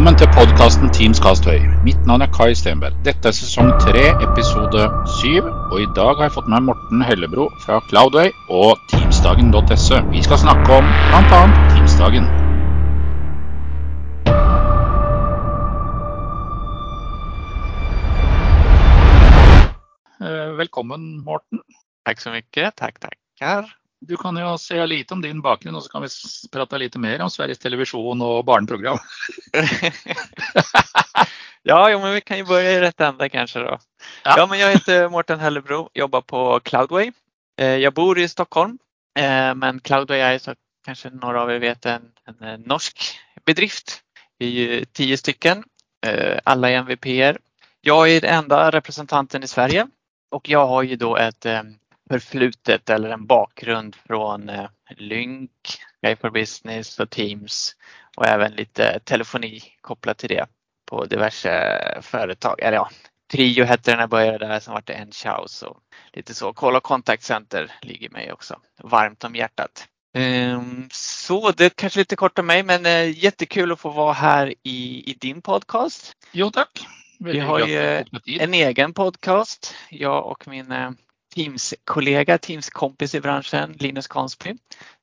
Velkommen til podkasten Teams Castway. Mitt navn er Kai Stenberg. Dette er sesong tre, episode syv. Og i dag har jeg fått med Morten Hellebro fra Cloudway og Teamsdagen.se. Vi skal snakke om bl.a. Teamsdagen. Eh, Velkommen, Morten. Tack så mycket. Tack, tackar. Du kan jo se lite om din bakgrunn, og så kan vi prate litt mer om Sveriges Television og barneprogram. ja, men vi kan ju börja i rätt ända kanske då. Ja. Ja, men jag heter Mårten Hellebro, jobbar på Cloudway. Eh, Jag bor i Stockholm, eh, men Cloudway är så kanske några av er vet en, en norsk bedrift. Vi är ju tio stycken, eh, alla är MVPer. Jag är den enda representanten i Sverige och jag har ju då ett förflutet eller en bakgrund från eh, Lynk, Sky for Business och Teams och även lite telefoni kopplat till det på diverse företag. Eller ja, Trio hette det när jag började där, sen var det Enchouse och lite så. Kolla och Contact Center ligger mig också varmt om hjärtat. Ehm, Så det är kanske lite kort om mig men eh, jättekul att få vara här i, i din podcast. Jo. Veldig Vi har ju. En egen podcast, jag och min eh, Teams-kollega, Teams-kompis i branschen, Linus Konsby,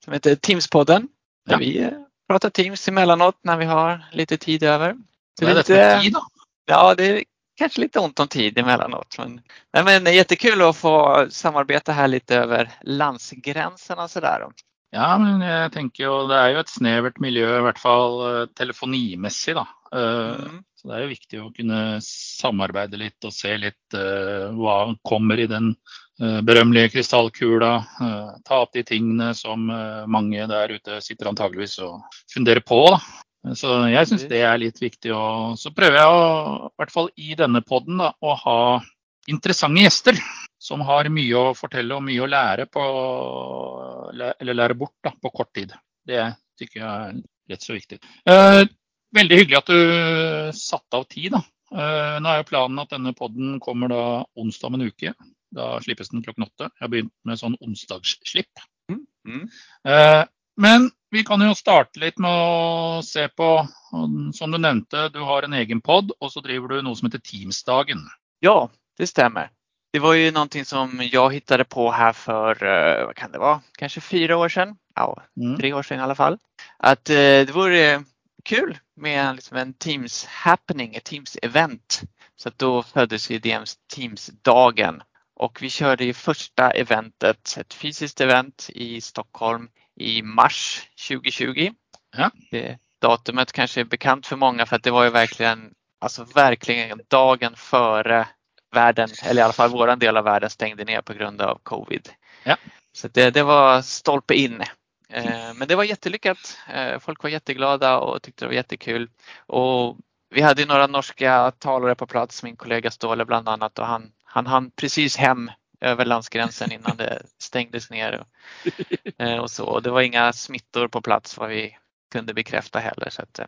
som heter Teams-podden. Ja. vi eh, pratar Teams emellanåt när vi har lite tid över. Så det är med lite- tid, da? Ja, det är kanske lite ont om tid emellanåt. Men, nej, men det är jättekul att få samarbeta här lite över landsgränserna sådär. Ja, men jeg tenker jo det er jo et snevert miljø, i hvert fall eh, telefonimessig, da. Eh, Mm. Så det er jo viktig å kunne samarbeide litt og se litt eh, hva kommer i den berømmelige krystallkula. eh, ta opp de tingene som eh, mange der ute sitter antageligvis og funderer på. Da. Så jeg syns det er litt viktig. Og så prøver jeg å, i hvert fall i denne poden, å ha interessante gjester som har mye å fortelle og mye å lære på eller lære bort da, på kort tid. Det tykker jeg er rett så viktig. Eh, veldig hyggelig at du satte av tid. Da. Eh, nå er jo planen at denne podden kommer da onsdag om en uke. Da slippes den klokken åtte. Jeg har begynt med sånn onsdagsslipp. Mm. Eh, men vi kan jo starte litt med å se på, som du nevnte, du har en egen pod, og så driver du noe som heter Teamsdagen. Ja, det stämmer. Det var ju någonting som jag hittade på här för, eh, vad kan det vara, kanske fyra år sedan. Ja, Mm. tre år sedan i alla fall. Att eh, det vore kul med en, liksom en Teams happening, ett Teams event. Så då föddes DMs Teams-dagen. Och vi körde ju första eventet, ett fysiskt event i Stockholm i mars 2020. Ja. Det datumet kanske är bekant för många för att det var ju verkligen, alltså verkligen dagen före världen, eller i alla fall våran del av världen stängde ner på grund av covid. Ja. Så det, det var stolpe in. Eh, Men det var jättelyckat. Eh, Folk var jätteglada och tyckte det var jättekul. Och vi hade några norska talare på plats, min kollega Ståle bland annat och han, han hann precis hem över landsgränsen innan det stängdes ner. Och, eh, och så. Och det var inga smittor på plats vad vi kunde bekräfta heller. Så att,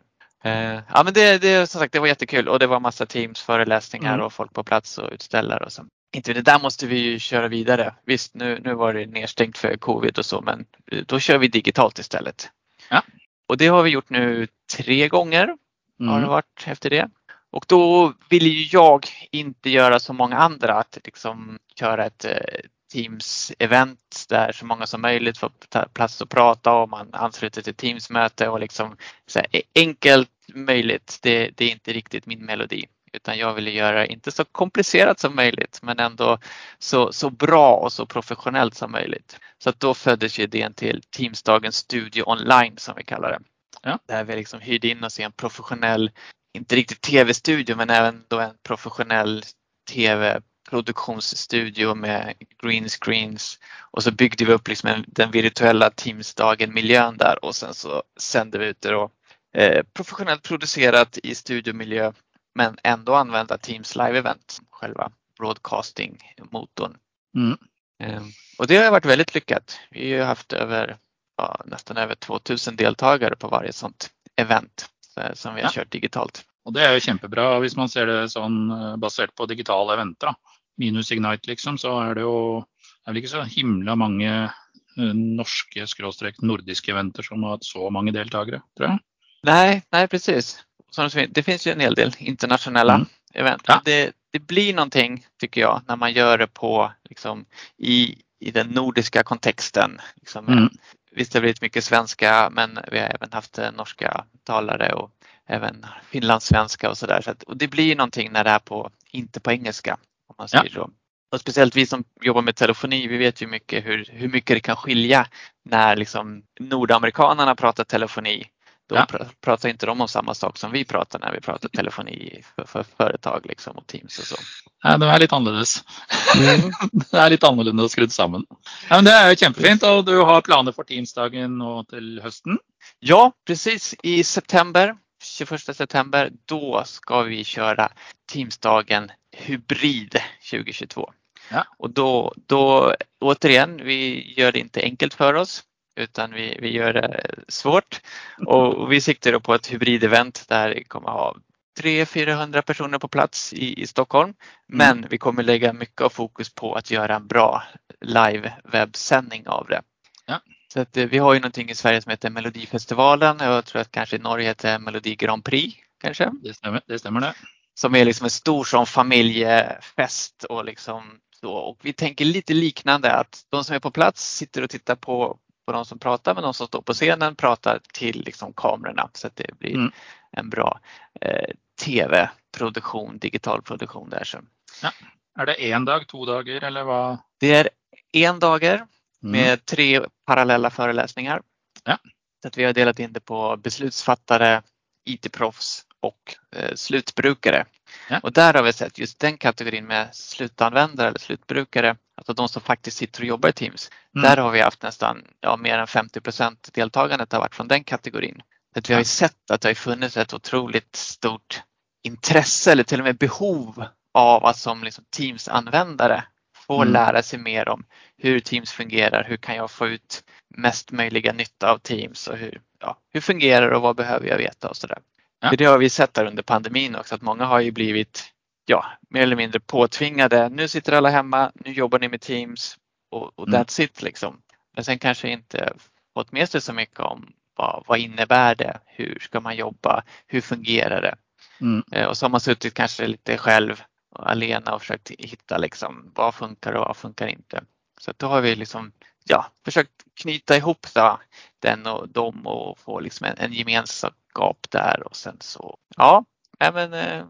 eh, ja, men det, det, som sagt, det var jättekul och det var massa teams, föreläsningar Mm. och folk på plats och utställare. Och så. Inte det där måste vi ju köra vidare. Visst, nu, nu var det nedstängt för covid och så, men då kör vi digitalt istället. Ja. Och det har vi gjort nu tre gånger har det Mm. varit efter det. Och då vill ju jag inte göra som många andra att liksom köra ett eh, Teams-event där så många som möjligt får plats och prata och man ansluter till Teams-möte och liksom så e- enkelt möjligt. Det, det är inte riktigt min melodi utan jag vill göra inte så komplicerat som möjligt men ändå så, så bra och så professionellt som möjligt. Så att då föddes idén till Teamsdagens studio online som vi kallar det. Ja. Där vi liksom hyrde in oss i en professionell, inte riktigt tv-studio men även då en professionell tv-produktionsstudio med green screens och så byggde vi upp liksom en, den virtuella Teamsdagen miljön där och sen så sände vi ut det då eh, professionellt producerat i studiomiljö men ändå använda Teams live event, själva broadcasting-motorn. Mm. Eh, Och det har varit väldigt lyckat. Vi har haft över, ja, nästan över 2000 deltagare på varje sånt event som vi har Ja. kört digitalt. Og det er jo kjempebra hvis man ser det sånn eh, basert på digitale eventer. Minus Ignite, liksom, så er det jo det er vel ikke så himla mange eh, norske skråstrek nordiske eventer som har hatt så mange deltakere, tror jeg. Nej, nej precis. det finns ju en hel del internationella mm. event. Ja. Det, det, blir någonting, tycker jag, när man gör det på liksom, i, i den nordiska kontexten. Liksom, mm. Visst, det har blivit mycket svenska, men vi har även haft eh, norska talare och även finlandssvenska och sådär. Så och det blir någonting när det är på, inte på engelska. Om man säger ja. så. Och speciellt vi som jobbar med telefoni, vi vet ju mycket hur, hur mycket det kan skilja när liksom nordamerikanerna pratar telefoni. Då ja. pratar inte de om samma sak som vi pratar när vi pratar telefoni för, för företag liksom, och Teams och så. Ja, det är lite annorlunda. Mm. det är lite annorlunda skrudd samman. Ja, men det är jättefint och du har planer för Teamsdagen och till hösten? Ja, precis. I september 21 september, då ska vi köra Teamsdagen Hybrid 2022. Ja. Och då, då, återigen, vi gör det inte enkelt för oss utan vi, vi gör det svårt. Och vi siktar då på ett hybridevent där vi kommer ha 300-400 personer på plats i, i Stockholm. Mm. Men mm. vi kommer lägga mycket av fokus på att göra en bra live webbsändning av det. Ja. Så att, eh, vi har ju någonting i Sverige som heter Melodifestivalen. Jag tror att kanske i Norge heter Melodi Grand Prix. Kanske? Det stämmer det. Stämmer det. Som är liksom en stor som familjefest och liksom så. Och vi tänker lite liknande att de som är på plats sitter och tittar på, på de som pratar men de som står på scenen pratar till liksom kamerorna så att det blir mm. en bra eh, tv-produktion, digital produktion där. Så. Ja. Är det en dag, två dagar eller vad? Det är en dagar Mm. med tre parallella föreläsningar. Ja. Så att vi har delat in det på beslutsfattare, IT-proffs och eh, slutbrukare. Ja. Och där har vi sett just den kategorin med slutanvändare eller slutbrukare, alltså de som faktiskt sitter och jobbar i Teams. Mm. Där har vi haft nästan ja, mer än 50 procent deltagandet har varit från den kategorin. Så att vi har ju sett att det har funnits ett otroligt stort intresse eller till och med behov av att som liksom Teams-användare få mm. lära sig mer om hur Teams fungerar, hur kan jag få ut mest möjliga nytta av Teams och hur, ja, hur fungerar det och vad behöver jag veta och sådär. Ja. det har vi sett där under pandemin också att många har ju blivit ja, mer eller mindre påtvingade. Nu sitter alla hemma, nu jobbar ni med Teams och, och mm. that's it liksom. Men sen kanske inte fått med sig så mycket om vad, vad innebär det? Hur ska man jobba? Hur fungerar det? Mm. Eh, och så har man suttit kanske lite själv alena och försökt hitta liksom, vad funkar och vad funkar inte. Så då har vi liksom, ja, försökt knyta ihop då, den och dem och få liksom en, en gemenskap där och sen så, ja, men eh,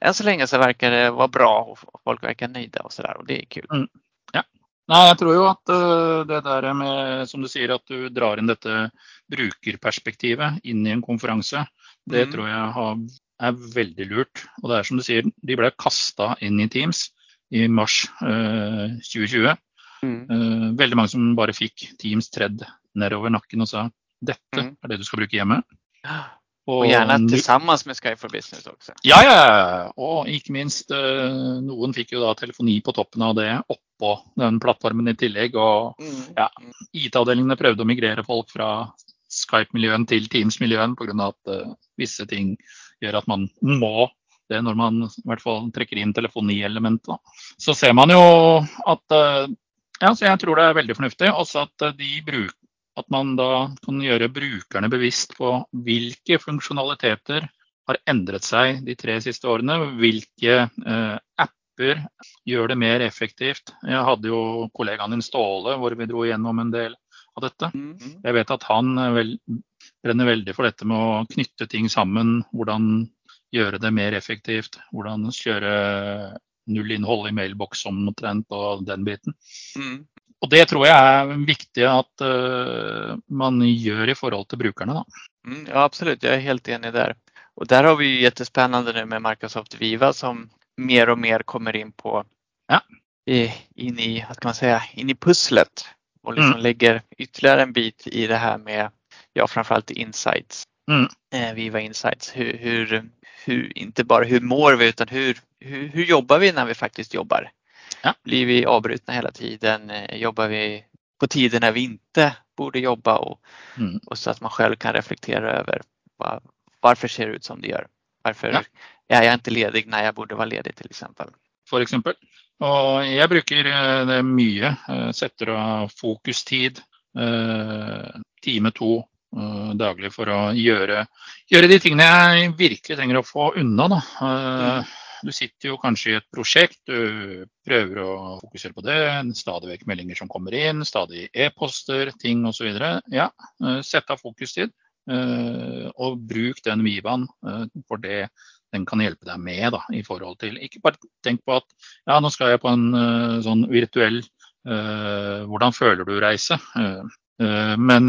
än så länge så verkar det vara bra och folk verkar nöjda och sådär och det är kul. Mm. Ja. Nej, jag tror ju att uh, det där med, som du säger, att du drar in detta brukarperspektivet in i en konferens. Det mm. tror jag har är väldigt lurt. Och det är som du säger, de blev kastade in i Teams i mars eh, 2020. Mm. Eh, väldigt många som bara fick Teams tredd nedover nacken och sa detta mm. är det du ska bruka hemma. Och, och gärna tillsammans med Sky for Business också. Ja, ja, och inte minst eh, någon fick ju då telefoni på toppen av det uppå den plattformen i tillägg. Och mm. ja, IT-avdelningen prövade att migrera folk från Skype-miljön till Teams-miljön på grund av att uh, vissa ting gör att man må det när man i alla fall trycker in telefonielement. Så ser man ju att eh, ja, så jag tror det är väldigt förnuftigt också att eh, de bruk, att man då kan göra brukarna bevisst på vilka funktionaliteter har ändrat sig de tre sista åren, vilka eh, appar gör det mer effektivt. Jag hade ju kollegan din Ståle, där vi drog igenom en del av detta. Mm. Jag vet att han väl, brenner väldigt för detta med att knyta ting samman, hur göra det mer effektivt, hur köra nullinnehåll i mailbox omtrent och den biten. Mm. Och det tror jag är viktigt att uh, man gör i förhållande till brukarna. Mm, ja absolut, jag är helt enig där. Och där har vi jättespännande nu med Microsoft Viva som mer och mer kommer in på ja. in i, vad ska man säga, in i pusslet och liksom mm. lägger ytterligare en bit i det här med, ja framförallt insights. Mm. Eh, Viva Insights. Hur, hur, hur, inte bara hur mår vi utan hur, hur, hur jobbar vi när vi faktiskt jobbar? Ja. Blir vi avbrutna hela tiden? Eh, jobbar vi på tider när vi inte borde jobba? Och, mm. och så att man själv kan reflektera över var, varför ser det ut som det gör? Varför ja. är jag inte ledig när jag borde vara ledig till exempel? För exempel. Og jeg bruker eh, det mye. Eh, setter av fokustid. Eh, time to uh, daglig for å gjøre, gjøre, de tingene jeg virkelig trenger å få unna. Da. Uh, du sitter jo kanskje i et prosjekt, du prøver å fokusere på det. Stadig vekk meldinger som kommer inn, stadig e-poster, ting osv. Ja, eh, sett av fokustid. Eh, Og bruk den Vivaen eh, for det den kan hjelpe deg med. Da, i forhold til, Ikke bare tenk på at ja, nå skal jeg på en sånn virtuell uh, hvordan føler du-reise. Uh, men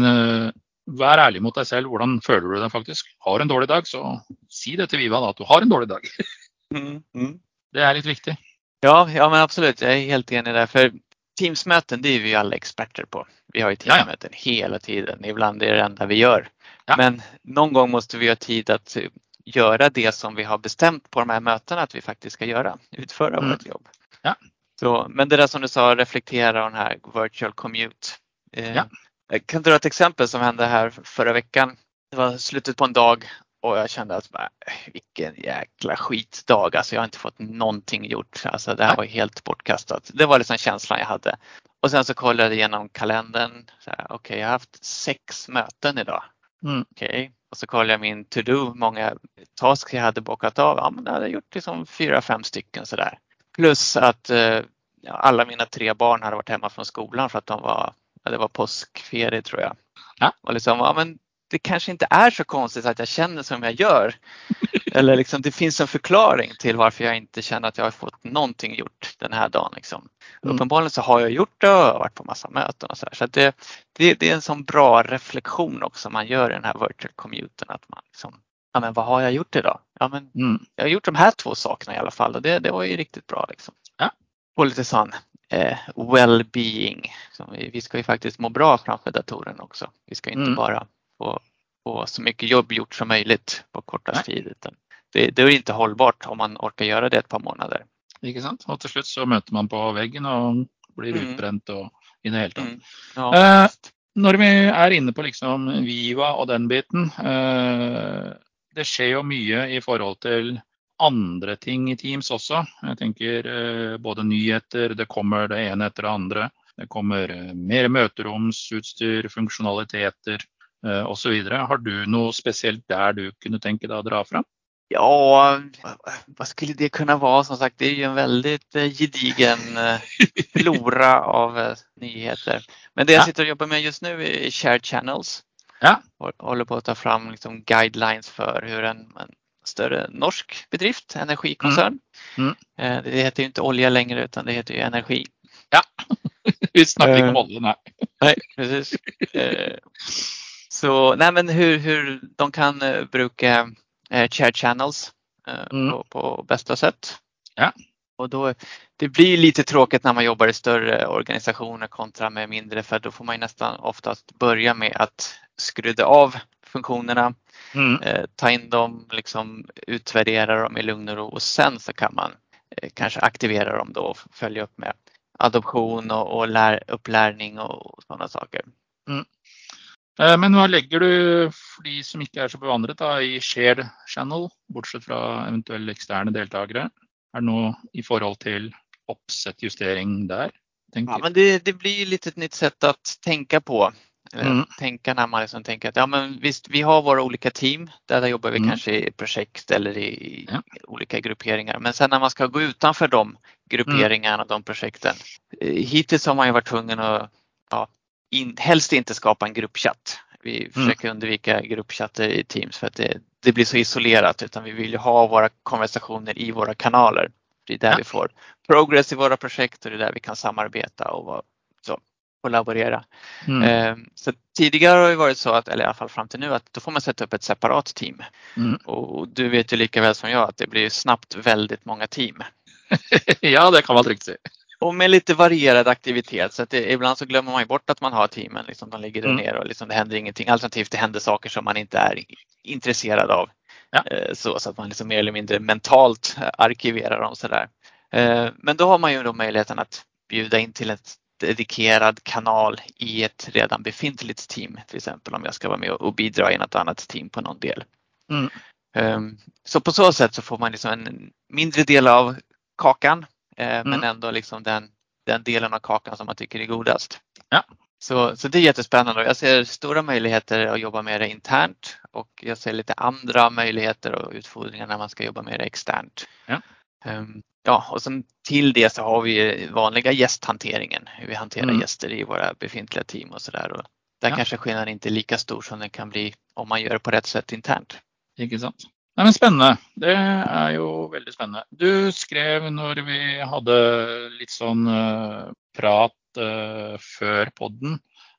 vær ærlig mot deg selv. Hvordan føler du deg faktisk? Har du en dårlig dag, så si det til Viva da, at du har en dårlig dag. mm, mm. Det är lite viktigt. Ja, ja men absolut. Jag är helt enig där. För Teamsmöten det är vi alla experter på. Vi har ju Teamsmöten ja, hela tiden. Ibland är det det enda vi gör. Ja. Men någon gång måste vi ha tid att göra det som vi har bestämt på de här mötena att vi faktiskt ska göra, utföra mm. vårt jobb. Ja. Så, men det där som du sa, reflektera och den här virtual commute. Eh, ja. Jag kan dra ett exempel som hände här förra veckan. Det var slutet på en dag och jag kände att bara, vilken jäkla skitdag. Alltså jag har inte fått någonting gjort. Alltså det här var helt bortkastat. Det var liksom känslan jag hade. Och sen så kollade jag igenom kalendern. Okej, okay, jag har haft sex möten idag. Mm. Okej, okay. Och så kollade jag min to-do, många tasks jag hade bockat av. Ja, men jag hade gjort liksom fyra, fem stycken sådär. Plus att eh, alla mina tre barn hade varit hemma från skolan för att de var, ja, det var påskferie tror jag. Ja. Och liksom, ja, men det kanske inte är så konstigt att jag känner som jag gör. Eller liksom, det finns en förklaring till varför jag inte känner att jag har fått någonting gjort den här dagen. Liksom. Mm. Uppenbarligen så har jag gjort det och varit på massa möten och så. Här. Så det, det, det, är en sån bra reflektion också man gör i den här virtual commuten. Att man liksom, ja men vad har jag gjort idag? Ja men mm. jag har gjort de här två sakerna i alla fall och det, det var ju riktigt bra. Liksom. Ja. Och lite sån eh, well-being. Vi, vi ska ju faktiskt må bra framför datorn också. Vi ska inte mm. bara få, få så mycket jobb gjort som möjligt på kortast tid. Utan det, det är inte hållbart om man orkar göra det ett par månader. Ikke sant? Og til slutt så møter man på veggen og blir mm. utbrent og i det hele tatt. Mm. Ja. Eh, når vi er inne på liksom Viva og den biten. Eh, det skjer jo mye i forhold til andre ting i Teams også. Jeg tenker eh, både nyheter, det kommer det ene etter det andre. Det kommer eh, mer møteromsutstyr, funksjonaliteter eh, osv. Har du noe spesielt der du kunne tenke deg å dra fram? Ja, vad skulle det kunna vara? Som sagt, det är ju en väldigt eh, gedigen eh, flora av nyheter. Men det jag sitter och jobbar med just nu är shared channels. Ja. Och håller på att ta fram liksom guidelines för hur en, en större norsk bedrift, energikoncern. Mm. Mm. Det heter ju inte olja längre utan det heter ju energi. Ja, vi snackar inte om oljan här. Nej, precis. Så nej men hur, hur de kan bruka eh, share channels eh, mm. på, på, bästa sätt. Ja. Och då, det blir lite tråkigt när man jobbar i större organisationer kontra med mindre för då får man nästan oftast börja med att skrudda av funktionerna, mm. eh, ta in dem, liksom utvärdera dem i lugn och ro och sen så kan man eh, kanske aktivera dem då och följa upp med adoption och, och lär, upplärning och sådana saker. Mm. Eh, men hva legger du, for de som ikke er så bevandret, da, i shared channel, bortsett fra eventuelle eksterne deltakere? Er det noe i forhold til oppsettjustering där? Ja, men det, det blir lite ett nytt sätt att tänka på. Mm. Tänka när man liksom tänker att ja, men visst, vi har våra olika team. Där, jobbar vi mm. kanske i projekt eller i, ja. olika grupperingar. Men sen när man ska gå utanför de grupperingarna, mm. de projekten. Eh, hittills har man ju varit tvungen att ja, in, helst inte skapa en gruppchatt. Vi mm. försöker undvika gruppchatter i Teams för att det, det, blir så isolerat utan vi vill ha våra konversationer i våra kanaler. Det är där ja. vi får progress i våra projekt och det är där vi kan samarbeta och så, kollaborera. Mm. Ehm, så tidigare har det varit så att, eller i alla fall fram till nu, att då får man sätta upp ett separat team. Mm. Och du vet ju lika väl som jag att det blir snabbt väldigt många team. ja, det kan man tryggt säga. Och med lite varierad aktivitet så att det, ibland så glömmer man ju bort att man har teamen. Liksom, de ligger där mm. nere och liksom, det händer ingenting. Alternativt det händer saker som man inte är intresserad av. Ja. Eh, så, så att man liksom mer eller mindre mentalt arkiverar dem sådär. Eh, men då har man ju då möjligheten att bjuda in till ett dedikerad kanal i ett redan befintligt team. Till exempel om jag ska vara med och bidra i något annat team på någon del. Mm. Ehm, så på så sätt så får man liksom en mindre del av kakan mm. Men ändå liksom den, den delen av kakan som man tycker är godast. Ja. Så, så det är jättespännande och jag ser stora möjligheter att jobba med det internt och jag ser lite andra möjligheter och utfordringar när man ska jobba med det externt. Ja. Um, ja, och sen till det så har vi vanliga gästhanteringen, hur vi hanterar Mm. gäster i våra befintliga team och sådär. Och Där Ja. kanske skillnaden inte är lika stor som den kan bli om man gör det på rätt sätt internt. Ikke sant. Nei, men Spennende. Det er jo veldig spennende. Du skrev når vi hadde litt sånn eh, prat eh, før podden,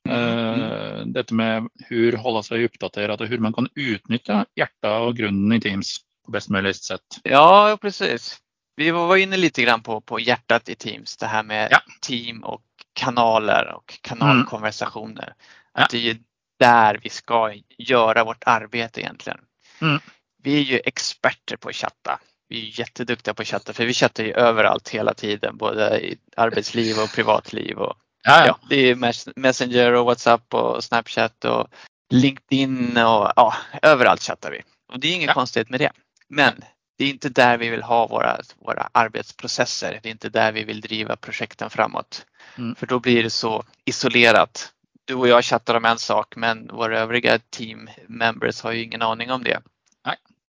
eh, dette med hur hålla sig uppdaterad och hur man kan utnyttja hjärta och grunden i Teams på bäst möjligt sätt. Ja, precis. Vi var inne lite grann på, på hjärtat i Teams, det här med Ja. team och kanaler och kanalkonversationer. Ja. Att det är ju där vi ska göra vårt arbete egentligen. Mm. Vi är ju experter på att chatta. Vi är jätteduktiga på att chatta för vi chattar ju överallt hela tiden, både i arbetsliv och privatliv. Och, Ja, ja, det är Mes- Messenger och WhatsApp och Snapchat och LinkedIn och ja, överallt chattar vi. Och det är inget Ja. konstigt med det. Men det är inte där vi vill ha våra, våra arbetsprocesser. Det är inte där vi vill driva projekten framåt. Mm. För då blir det så isolerat. Du och jag chattar om en sak men våra övriga team members har ju ingen aning om det.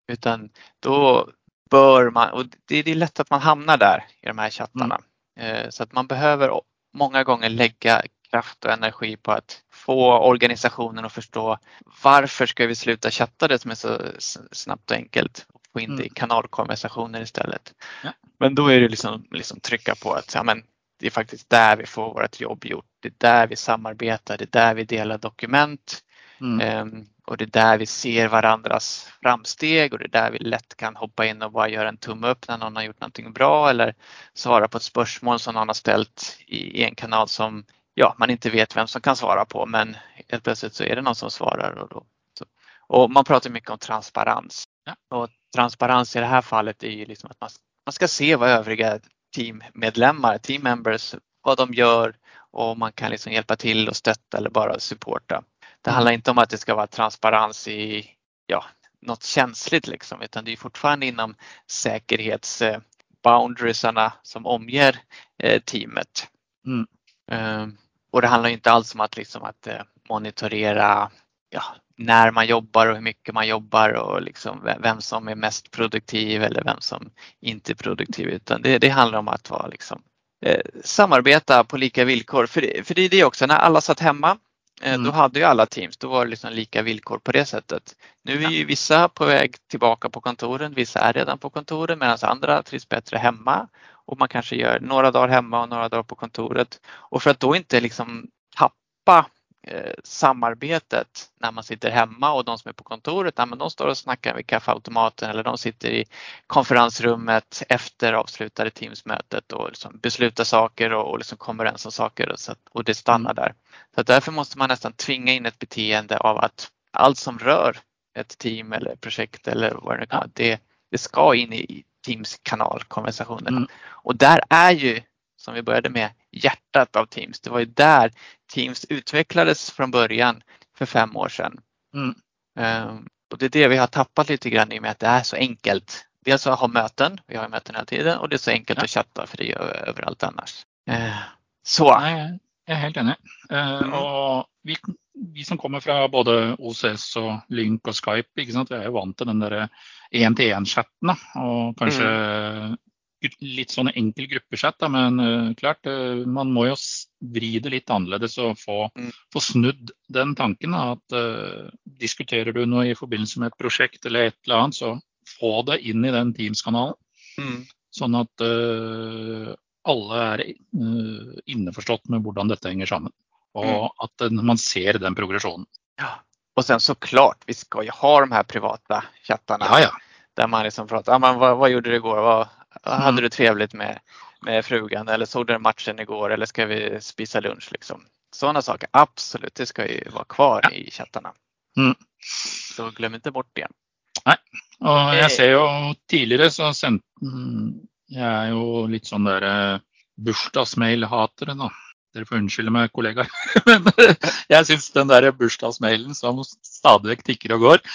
Utan då bör man, och det, det är lätt att man hamnar där i de här chattarna. Eh, Så att man behöver många gånger lägga kraft och energi på att få organisationen att förstå varför ska vi sluta chatta det som är så snabbt och enkelt och få in det i Mm. kanalkonversationer istället. Ja. Men då är det liksom, liksom trycka på att ja, men det är faktiskt där vi får vårt jobb gjort. Det är där vi samarbetar, det är där vi delar dokument Mm. Ehm, och det är där vi ser varandras framsteg och det är där vi lätt kan hoppa in och bara göra en tumme upp när någon har gjort någonting bra eller svara på ett spörsmål som någon har ställt i, en kanal som ja, man inte vet vem som kan svara på men helt plötsligt så är det någon som svarar. Och, då, och man pratar mycket om transparens. Ja. Och transparens i det här fallet är ju liksom att man, man ska se vad övriga teammedlemmar, team members, vad de gör och man kan liksom hjälpa till och stötta eller bara supporta. Det Mm. handlar inte om att det ska vara transparens i ja, något känsligt liksom, utan det är fortfarande inom säkerhetsboundariesarna som omger eh, teamet. Mm. Eh, Och det handlar inte alls om att, liksom att eh, monitorera ja, när man jobbar och hur mycket man jobbar och liksom ve- vem som är mest produktiv eller vem som inte är produktiv utan det, det handlar om att vara liksom, eh, samarbeta på lika villkor. För det, för det är det också, när alla satt hemma Mm. då hade ju alla teams, då var det liksom lika villkor på det sättet. Nu är ju vissa på väg tillbaka på kontoren, vissa är redan på kontoren medan andra trivs bättre hemma och man kanske gör några dagar hemma och några dagar på kontoret. Och för att då inte liksom tappa eh, samarbetet när man sitter hemma och de som är på kontoret, ja, men de står och snackar vid kaffeautomaten eller de sitter i konferensrummet efter avslutade Teamsmötet och liksom beslutar saker och, och liksom kommer överens om saker och, så att, och det stannar där. Så därför måste man nästan tvinga in ett beteende av att allt som rör ett team eller projekt eller vad det nu kan vara, det, det ska in i Teams kanalkonversationerna. Mm. Och där är ju, som vi började med, hjärtat av Teams. Det var ju där Teams utvecklades från början för fem år sedan. Mm. Ehm, och det är det vi har tappat lite grann i och med att det är så enkelt. Dels att ha möten, vi har ju möten hela tiden och det är så enkelt Ja. att chatta för det gör vi överallt annars. Eh, Så, Nei, jeg er helt enig. Eh, Mm. Og vi, vi som kommer fra både OCS og Lynk og Skype, ikke sant? vi er jo vant til den der én-til-én-chatten. da, Og kanskje litt sånn enkel gruppechat, da, men eh, klart, eh, man må jo s- vri det litt annerledes og få, Mm. få snudd den tanken. Da, at eh, Diskuterer du noe i forbindelse med et prosjekt eller et eller annet, så få det inn i den Teams-kanalen. mm, Sånn at alle er innforstått med hvordan dette henger sammen. Og Mm. at den, man ser den progresjonen. ja. Och sen såklart, vi ska ju ha de här privata chattarna Ja, ja. där man liksom pratar, ah, men vad, vad gjorde du igår? Vad, hade Mm. du trevligt med, med frugan eller såg du matchen igår eller ska vi spisa lunch? Liksom. Sådana saker, absolut, det ska ju vara kvar Ja. i chattarna. Mm. Så glöm inte bort det. Og Eh. jeg ser jo tidligere så sendte mm, Jeg er jo litt sånn der eh, bursdagsmail-hatere, da. Dere får unnskylde meg, kollegaer. Men eh, jeg syns den der bursdagsmailen som stadig tikker og går eh,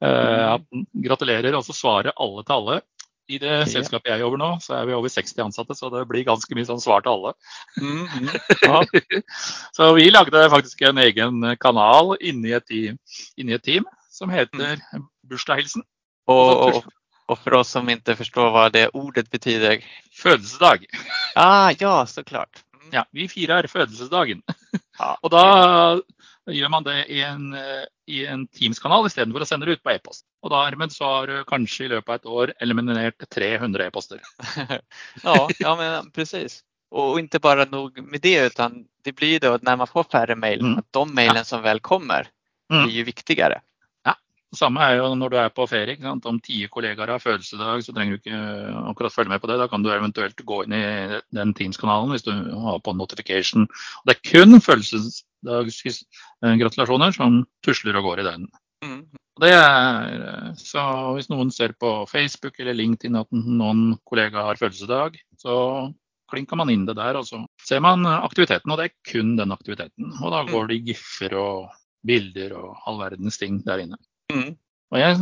Mm. at Gratulerer, og så svarer alle til alle. I det selskapet jeg jobber nå, så er vi over 60 ansatte, så det blir ganske mye sånn svar til alle. Mm, mm. Ja. Så vi lagde faktisk en egen kanal inni et team, inni et team som heter Bursdagshilsen. Och, och, och för oss som inte förstår vad det ordet betyder. Fødselsdag. Ah, ja, såklart. Mm. Ja, vi firer fødselsdagen. Ja, Og da gjør man det i en, eh, i en Teams-kanal istedenfor å sende det ut på e-post. Og dermed så har du kanskje i løpet av et år eliminert 300 e-poster. ja, ja, men precis. Och inte bara nog med det utan det blir då när man får färre mejl, Mm. att de mejlen som väl kommer Mm. blir ju viktigare. Samme er jo når du er på ferie. Ikke sant? Om ti kollegaer har fødselsdag, så trenger du ikke eh, akkurat følge med på det. Da kan du eventuelt gå inn i den Teams-kanalen hvis du har på notification. Og det er kun fødselsdagsgratulasjoner som tusler og går i den. Mm. Det er, eh, så hvis noen ser på Facebook eller LinkedIn at noen kollegaer har fødselsdag, så klinker man inn det der, og så ser man aktiviteten. Og det er kun den aktiviteten. Og da går det giffer og bilder og all verdens ting der inne. Mm. Og jeg,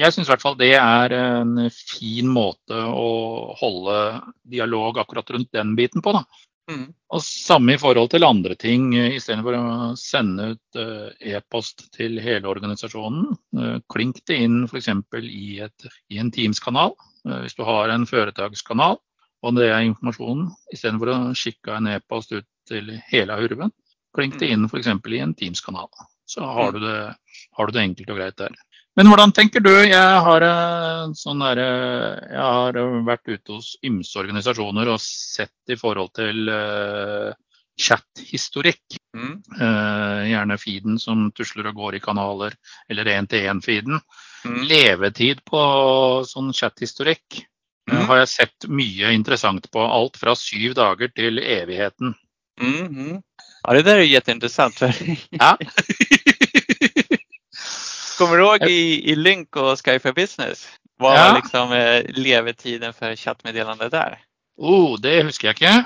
jeg syns i hvert fall det er en fin måte å holde dialog akkurat rundt den biten på. da. Mm. Og samme i forhold til andre ting. eh, Istedenfor å sende ut eh, e-post til hele organisasjonen. eh, Klink det inn f.eks. I, et- i en Teams-kanal. Hvis du har en foretakskanal og det er informasjonen, istedenfor å skikke en e-post ut til hele hurven, klink det inn f.eks. i en Teams-kanal. Så har du, det, har du det enkelt og greit der. Men hvordan tenker du? Jeg har, eh, sånn derre- jeg har vært ute hos ymse organisasjoner og sett i forhold til eh, chat-historikk. Mm. Eh, gjerne feeden som tusler og går i kanaler, eller én-til-én-feeden. Mm. Levetid på sånn chat-historikk eh, Mm. har jeg sett mye interessant på. Alt fra syv dager til evigheten. Mm. Mm. Ja, det där är jätteintressant. För Ja. Kommer du ihåg i, i Lynk och Sky for Business? Vad Ja. var liksom eh, levetiden för chattmeddelande där? oh, det husker jeg ikke.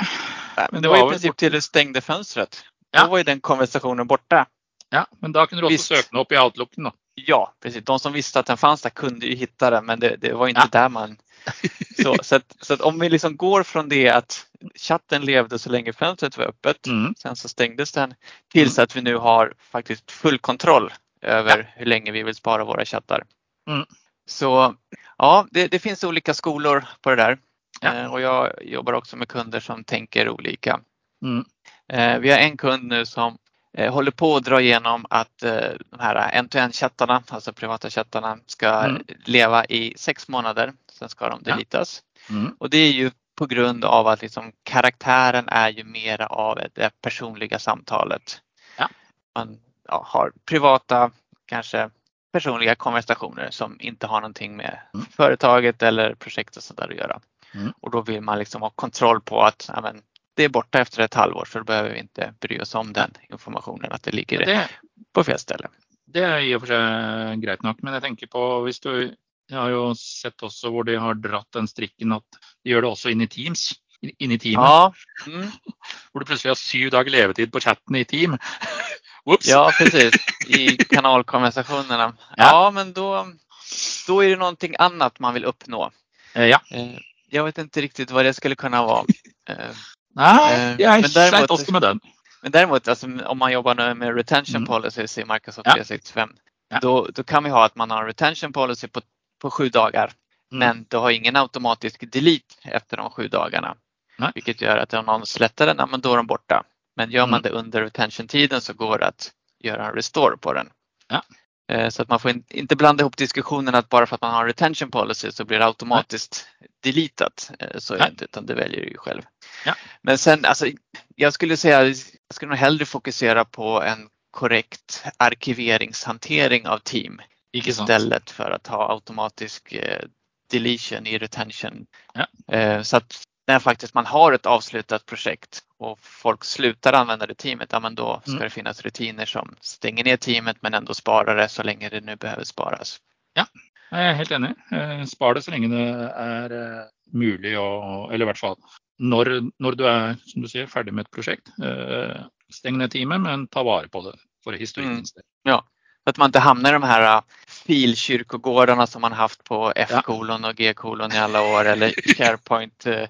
Nej, Men det var i var väl princip till du stängde fönstret. Ja. Då var ju den konversationen borta. Ja, men da kunne du Visst. søke den opp i outlooken. da. Ja, precis. De som visste att den fanns där kunde ju hitta den, men det, det var inte Ja. där man... Så, så, att, så att om vi liksom går från det att chatten levde så länge fönstret var öppet, Mm. sen så stängdes den, tills att vi nu har faktiskt full kontroll över hur länge vi vill spara våra chattar. Mm. Så ja, det, det finns olika skolor på det där. Ja. Eh, Och jag jobbar också med kunder som tänker olika. Mm. Eh, Vi har en kund nu som eh, håller på att dra igenom att eh, de här end-to-end-chattarna, alltså privata chattarna, ska Mm. leva i sex månader. Sen ska de Ja. deletas. Mm. Och det är ju på grund av att liksom karaktären är ju mera av det personliga samtalet. Ja. Man ja, har privata, kanske personliga konversationer som inte har någonting med Mm. företaget eller projektet och sånt där att göra. Mm. Och då vill man liksom ha kontroll på att ja, men, det är borta efter ett halvår så då behöver vi inte bry oss om den informationen att det ligger Det, på fel ställe. det er i og for seg greit nok, men jeg tenker på hvis du Jeg har jo sett også hvor de har dratt den strikken at de gjør det også inn i Teams. Inn i teamet. Ja, mm. Hvor du plutselig har syv dager levetid på chatten i Team. Whoops! ja precis. I kanalkonversationerna. Ja. Ja, men då, då är det någonting annat man vill uppnå. Eh, ja. Eh, Jag vet inte riktigt vad det skulle kunna vara. Eh, Eh, jeg men däremot- med den. Men däremot alltså, om man jobbar nu med retention Mm. policies i Microsoft Ja. 365, Ja. då, då kan vi ha att man har en retention policy på, på sju dagar. Mm. Men du har ingen automatisk delete efter de sju dagarna. Nej. Vilket gör att om någon släpper den, ja, men då är de borta. Men gör man Mm. det under retention-tiden så går det att göra en restore på den. Ja. Eh, Så att man får in- inte blanda ihop diskussionen att bara för att man har en retention policy så blir det automatiskt deletat. Eh, Så är det Nej. inte, utan det väljer du ju själv. Ja. Men sen, alltså, jag skulle säga, jag skulle nog hellre fokusera på en korrekt arkiveringshantering av team sant? istället för att ha automatisk eh, deletion i retention. Ja. Eh, Så att när faktiskt man har ett avslutat projekt och folk slutar använda det teamet, ja men då ska Mm. det finnas rutiner som stänger ner teamet men ändå sparar det så länge det nu behöver sparas. Jeg er helt enig. Eh, Spar det så lenge det er eh, mulig, å, eller i hvert fall når, når du er som du sier, ferdig med et prosjekt. eh, Steng ned teamet, men ta vare på det for historikkens del. Så att man inte hamnar i de här filkyrkogårdarna som man haft på F-kolon och G-kolon i alla år eller SharePoint. Eh,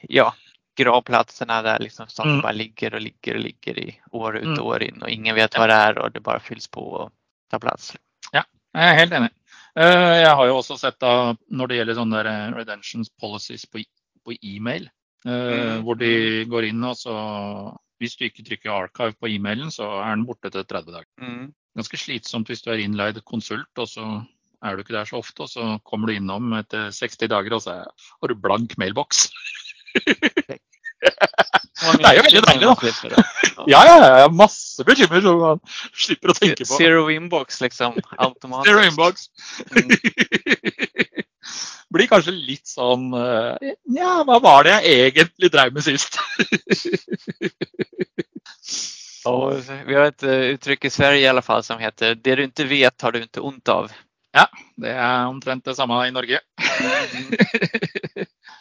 ja, gravplatserna där liksom saker mm. bara ligger och ligger och ligger i år ut och mm. år in och ingen vet vad det är och det bara fylls på och tar plats. Ja, jag är helt enig. Jag har ju också sett da, når det gäller sånne redemptions policies på, på e-mail, mm. hvor de går in och så Hvis du ikke trykker 'archive' på e-mailen, så er den borte etter 30 dager. Mm. Ganske slitsomt hvis du er innleid konsult, og så er du ikke der så ofte. Og så kommer du innom etter 60 dager, og så har du blank mailboks. det er jo veldig deilig, da. Ja, ja, ja. Masse bekymmer som man slipper å tenke på. Zero inbox, liksom. Automatisk. Zero inbox. Blir kanske lite sån, eh, ja, vad var det jag egentligen drev med sist? Och vi har ett eh, uttryck i Sverige i alla fall som heter det du inte vet har du inte ont av. Ja, det är omtrent det samma i Norge.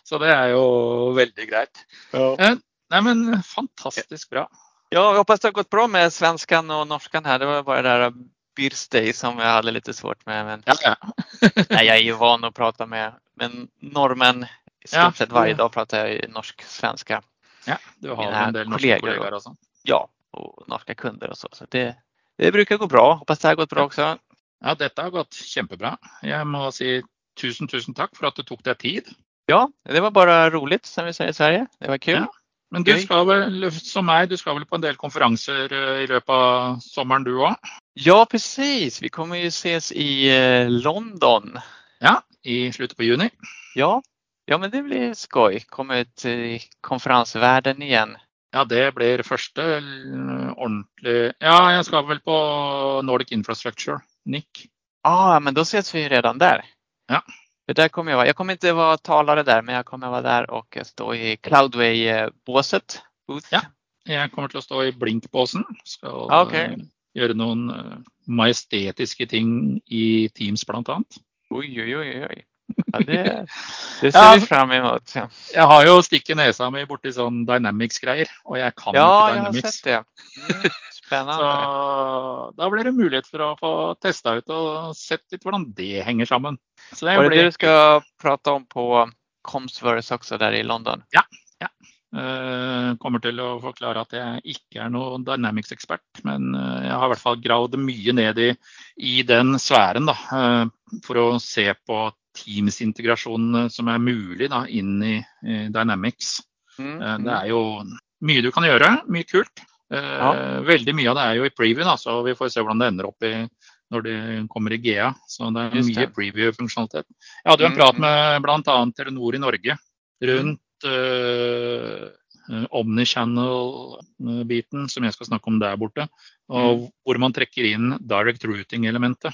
Så det är ju väldigt grejt. Ja. Eh, nej men fantastiskt bra. Ja, jag hoppas det har gått bra med svenskan och norskan här. Det var bara det där Birthday som jag hade lite svårt med. Men... Ja. Nej, jag är ju van att prata med men norrmän. I stort ja, sett varje dag pratar jag norsk-svenska. Ja, du har en del norska kollegor och så. Ja, och norska kunder och så. så det, det brukar gå bra. Hoppas det har gått bra också. Ja, detta har gått jättebra. Jag måste säga tusen, tusen tack för att du tog dig tid. Ja, det var bara roligt som vi säger i Sverige. Det var kul. Ja. Men du ska väl, som mig, du ska väl på en del konferenser eh, i löpet av sommaren du också? Ja, precis. Vi kommer ju ses i eh, London. Ja, i slutet på juni. Ja, ja men det blir skoj. Komma ut i konferensvärlden igen. Ja, det blir första eh, ordentliga. Ja, jag ska väl på Nordic Infrastructure, NIC. Ja, ah, men då ses vi redan där. Ja. För där kommer jag vara. Jag kommer inte vara talare där, men jag kommer vara där och stå i Cloudway-båset. Ja, jag kommer att stå i Blinkbåsen. Ska ah, okay. göra någon eh, majestätiska ting i Teams bland annat. Oj, oj, oj. oj. Ja, det, det ser vi fram emot. Ja. Jag har ju sticket näsa mig bort i sån Dynamics-grejer och jag kan ja, inte Dynamics. Ja, jag har sett det. Mm, spännande. Så då blir det möjlighet för att få testa ut och se lite hur det hänger samman. Så det, Var det blir... det du ska prata om på Comsverse också där i London? Ja, ja. Uh, kommer till att förklara att jag inte är någon Dynamics-expert, men uh, jag har i alla fall gravt mycket ned i, i den sfären då, uh, för att se på Teams-integrasjon som är möjlig da, inn i, i Dynamics. Mm, mm. Det är ju mycket du kan göra, mycket kul. Ja. Väldigt mycket av det är ju i preview, da, så vi får se hur det ändrar upp i när det kommer i GA. Så det är mycket preview-funktionalitet. Jag hade en mm, prat mm. med annat Telenor i Norge runt uh, Omnichannel-biten som jag ska snacka om där borta. Och mm. hvor man träcker in direct routing-elementet.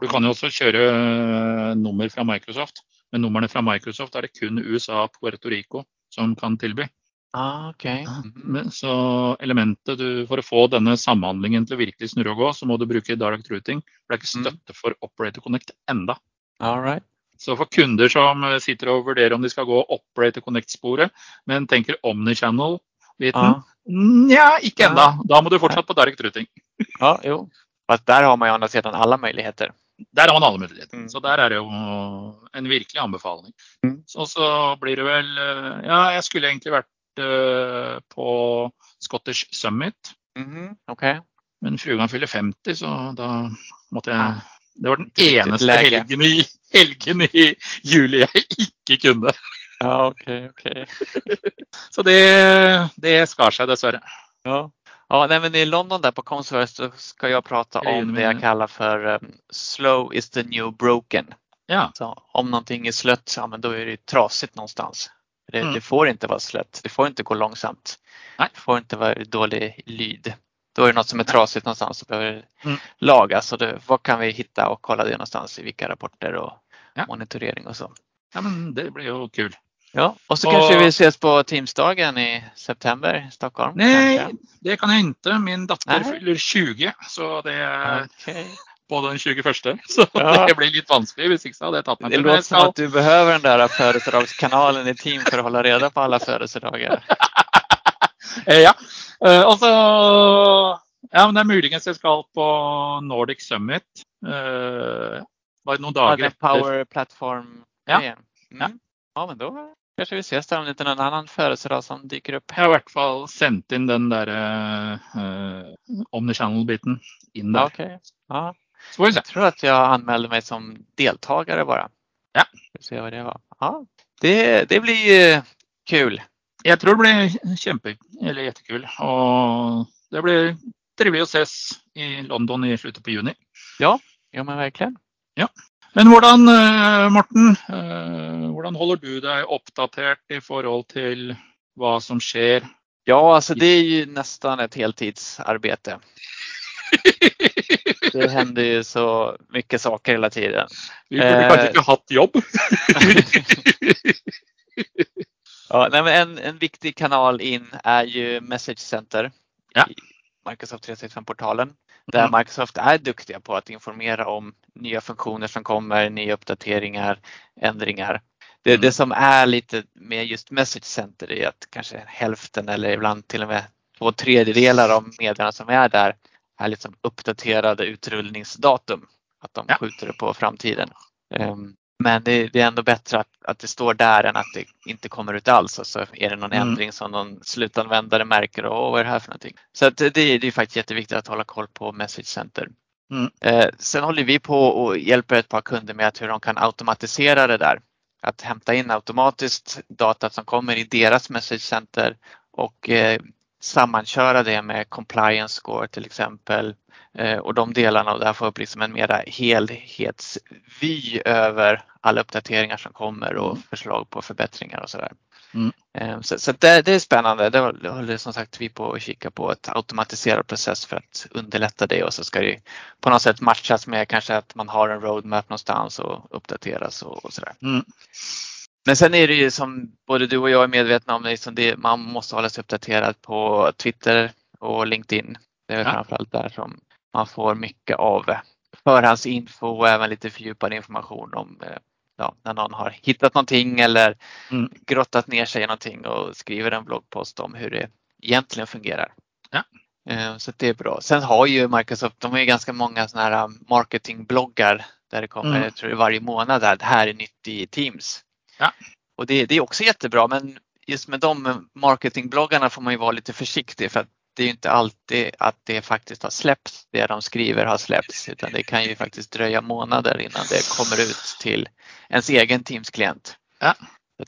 Du kan också köra uh, nummer från Microsoft. Men numren från Microsoft är det kun USA och Puerto Rico som kan tillby. Ah, okay. mm. Så elementet du, For å få denne samhandlingen til å virkelig snurre og gå, så må du bruke direct routing. For det er ikke mm. støtte mm. for Operator Connect enda. All right. Så for kunder som eh, sitter og vurderer om de skal gå Operator Connect-sporet, men tenker Omnichannel-biten, ah. ja, ikke enda. Da må du fortsatt på direct routing. Ja, jo. Fast där har man ju andra sidan alla möjligheter. Där har man alla möjligheter. Mm. Så där är det ju en virkelig anbefaling. Mm. Så, så blir det väl, eh, ja, jag skulle egentligen varit Eh, på Scottish Summit. Mm, okay. Men frugan fyller 50 så då måste jag. Det var den enaste helgen i, helgen i juli jag inte kunde. Ja, okej, okay, okej. Okay. så det, det skar sig dessvärre. Ja. Ja, nej, men i London där på Converse så ska jag prata om det jag kallar för um, slow is the new broken. Ja. Så om någonting är slött, ja men då är det trasigt någonstans. Det, mm. det, får inte vara slött. Det får inte gå långsamt. Nej. Det får inte vara dålig lyd. Då är det något som är trasigt någonstans och behöver mm. lagas. Och det, vad kan vi hitta och kolla det någonstans i vilka rapporter och ja. monitorering och så. Ja, men det blir ju kul. Ja, och så och... kanske vi ses på Teamsdagen i september i Stockholm. Nej, kanske. det kan jag inte. Min dotter fyller 20 så det okay på den 21. Så ja. det blir lite vanskligt. Hvis hade jag tagit mig Det låter som att du behöver den där födelsedagskanalen i team för att hålla reda på alla födelsedagar. Eh, ja, eh, och så Ja, men det är muligens jag ska på Nordic Summit. Uh, var det några dagar ja. Power Platform. Ja. Mm. ja. Ja, men då kanske vi ses där om det inte är någon annan födelsedag som dyker upp. Jag har i alla fall sänt in den där uh, Omnichannel-biten in där. Okay. Ja. Så vi se. Jag tror att jag anmälde mig som deltagare bara. Ja. Vi se vad det var. Ja, det, det blir kul. Jag tror det blir kämpe, eller jättekul. Och det blir trevligt att ses i London i slutet på juni. Ja, ja men verkligen. Ja. Men hvordan, eh, Morten, hvordan eh, håller du dig uppdaterad i förhållande till vad som sker? Ja, alltså det är ju nästan ett heltidsarbete. Det händer ju så mycket saker hela tiden. Vi borde eh, kanske inte haft jobb. ja, nej, men en, en viktig kanal in är ju Message Center. Ja. Microsoft 365-portalen. Där mm. Microsoft är duktiga på att informera om nya funktioner som kommer, nya uppdateringar, ändringar. Det, mm. det som är lite med just Message Center är att kanske hälften eller ibland till och med två tredjedelar av meddelandena som är där är liksom uppdaterade utrullningsdatum. Att de ja. skjuter det på framtiden. Um, men det, det, är ändå bättre att, att det står där än att det inte kommer ut alls och så är det någon mm. ändring som någon slutanvändare märker och vad är det här för någonting. Så det, det är faktiskt jätteviktigt att hålla koll på Message Center. Mm. Eh, sen håller vi på och hjälper ett par kunder med att hur de kan automatisera det där. Att hämta in automatiskt data som kommer i deras Message Center och eh, sammanköra det med compliance score till exempel eh, och de delarna och där få upp liksom en mera helhetsvy över alla uppdateringar som kommer och mm. förslag på förbättringar och sådär. Mm. Eh, så, så det, det, är spännande. Det håller som sagt vi på att kika på ett automatiserad process för att underlätta det och så ska det på något sätt matchas med kanske att man har en roadmap någonstans och uppdateras och, och sådär. Mm. Men sen är det ju som både du och jag är medvetna om, liksom det, man måste hålla sig uppdaterad på Twitter och LinkedIn. Det är ja. framförallt där som man får mycket av förhandsinfo och även lite fördjupad information om eh, ja, när någon har hittat någonting eller mm. grottat ner sig i någonting och skriver en bloggpost om hur det egentligen fungerar. Ja. Eh, så det är bra. Sen har ju Microsoft, de har ju ganska många sådana här marketingbloggar där det kommer, mm. jag tror varje månad, där det här är nytt i Teams. Ja. Och det, det, är också jättebra men just med de marketingbloggarna får man ju vara lite försiktig för att det är inte alltid att det faktiskt har släppts, det de skriver har släppts, utan det kan ju faktiskt dröja månader innan det kommer ut till ens egen Teams-klient. Ja,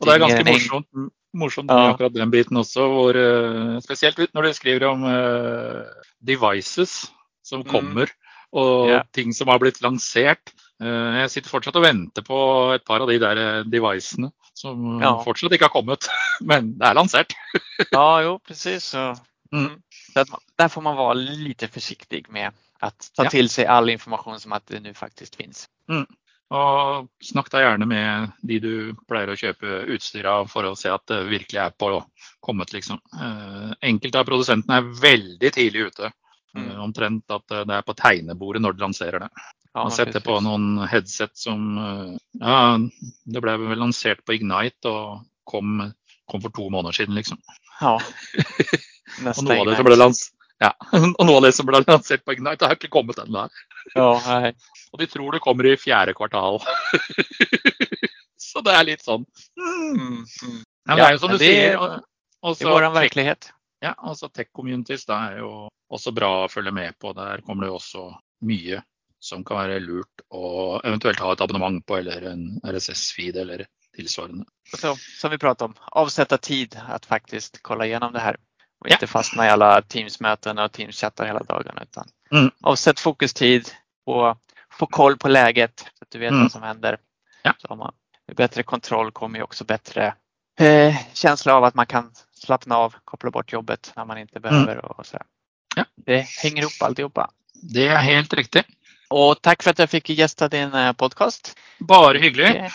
och det är ganska morsomt, morsomt ja. akkurat den biten också, hvor, uh, speciellt när du skriver om uh, devices som mm. kommer och ja. ting som har blivit lanserat. Uh, jag sitter fortfarande och väntar på ett par av de där devicerna som ja. fortfarande inte har kommit, men det är lanserat. ja, jo precis. Mm. Där får man vara lite försiktig med att ta ja. till sig all information som att det nu faktiskt finns. Mm. Och snacka gärna med de du plejer att köpa utstyr av för att se att det verkligen är på kommit. Liksom. Eh, enkelte av producenterna är väldigt tidigt ute. Mm. Eh, omtrent att det är på tegnebordet när de lanserar det. Ja, Man sätter på någon headset som eh, ja, det blev väl lanserat på Ignite och kom, kom för två månader sedan. Liksom. Ja. och noe av det som ble lans ja. og noe av det som ble lansert på Ignite, har ikke kommet ennå. Ja, hei. og de tror det kommer i fjärde kvartal. så det är lite sånn mm, mm. Ja, det är ju som du säger. I vår verklighet. Ja, alltså tech communities det är ju också bra att följa med på. Där kommer det också mycket som kan vara lurt och eventuellt ha ett abonnemang på eller en RSS-feed eller tillsvarande. Så, som vi pratade om, avsätta tid att faktiskt kolla igenom det här. Och inte fastna i alla Teams-möten och Teams-chattar hela. Utan mm. avsätt fokustid och få koll på läget så att du vet mm. vad som händer. Ja. Så man, med bättre kontroll kommer ju också bättre eh, känsla av att man kan slappna av, koppla bort jobbet när man inte mm. behöver. Mm. Och så. Ja. Det hänger ihop alltihopa. Det är helt riktigt. Och tack för att jag fick gästa din eh, podcast. Bara hyggligt. Okay.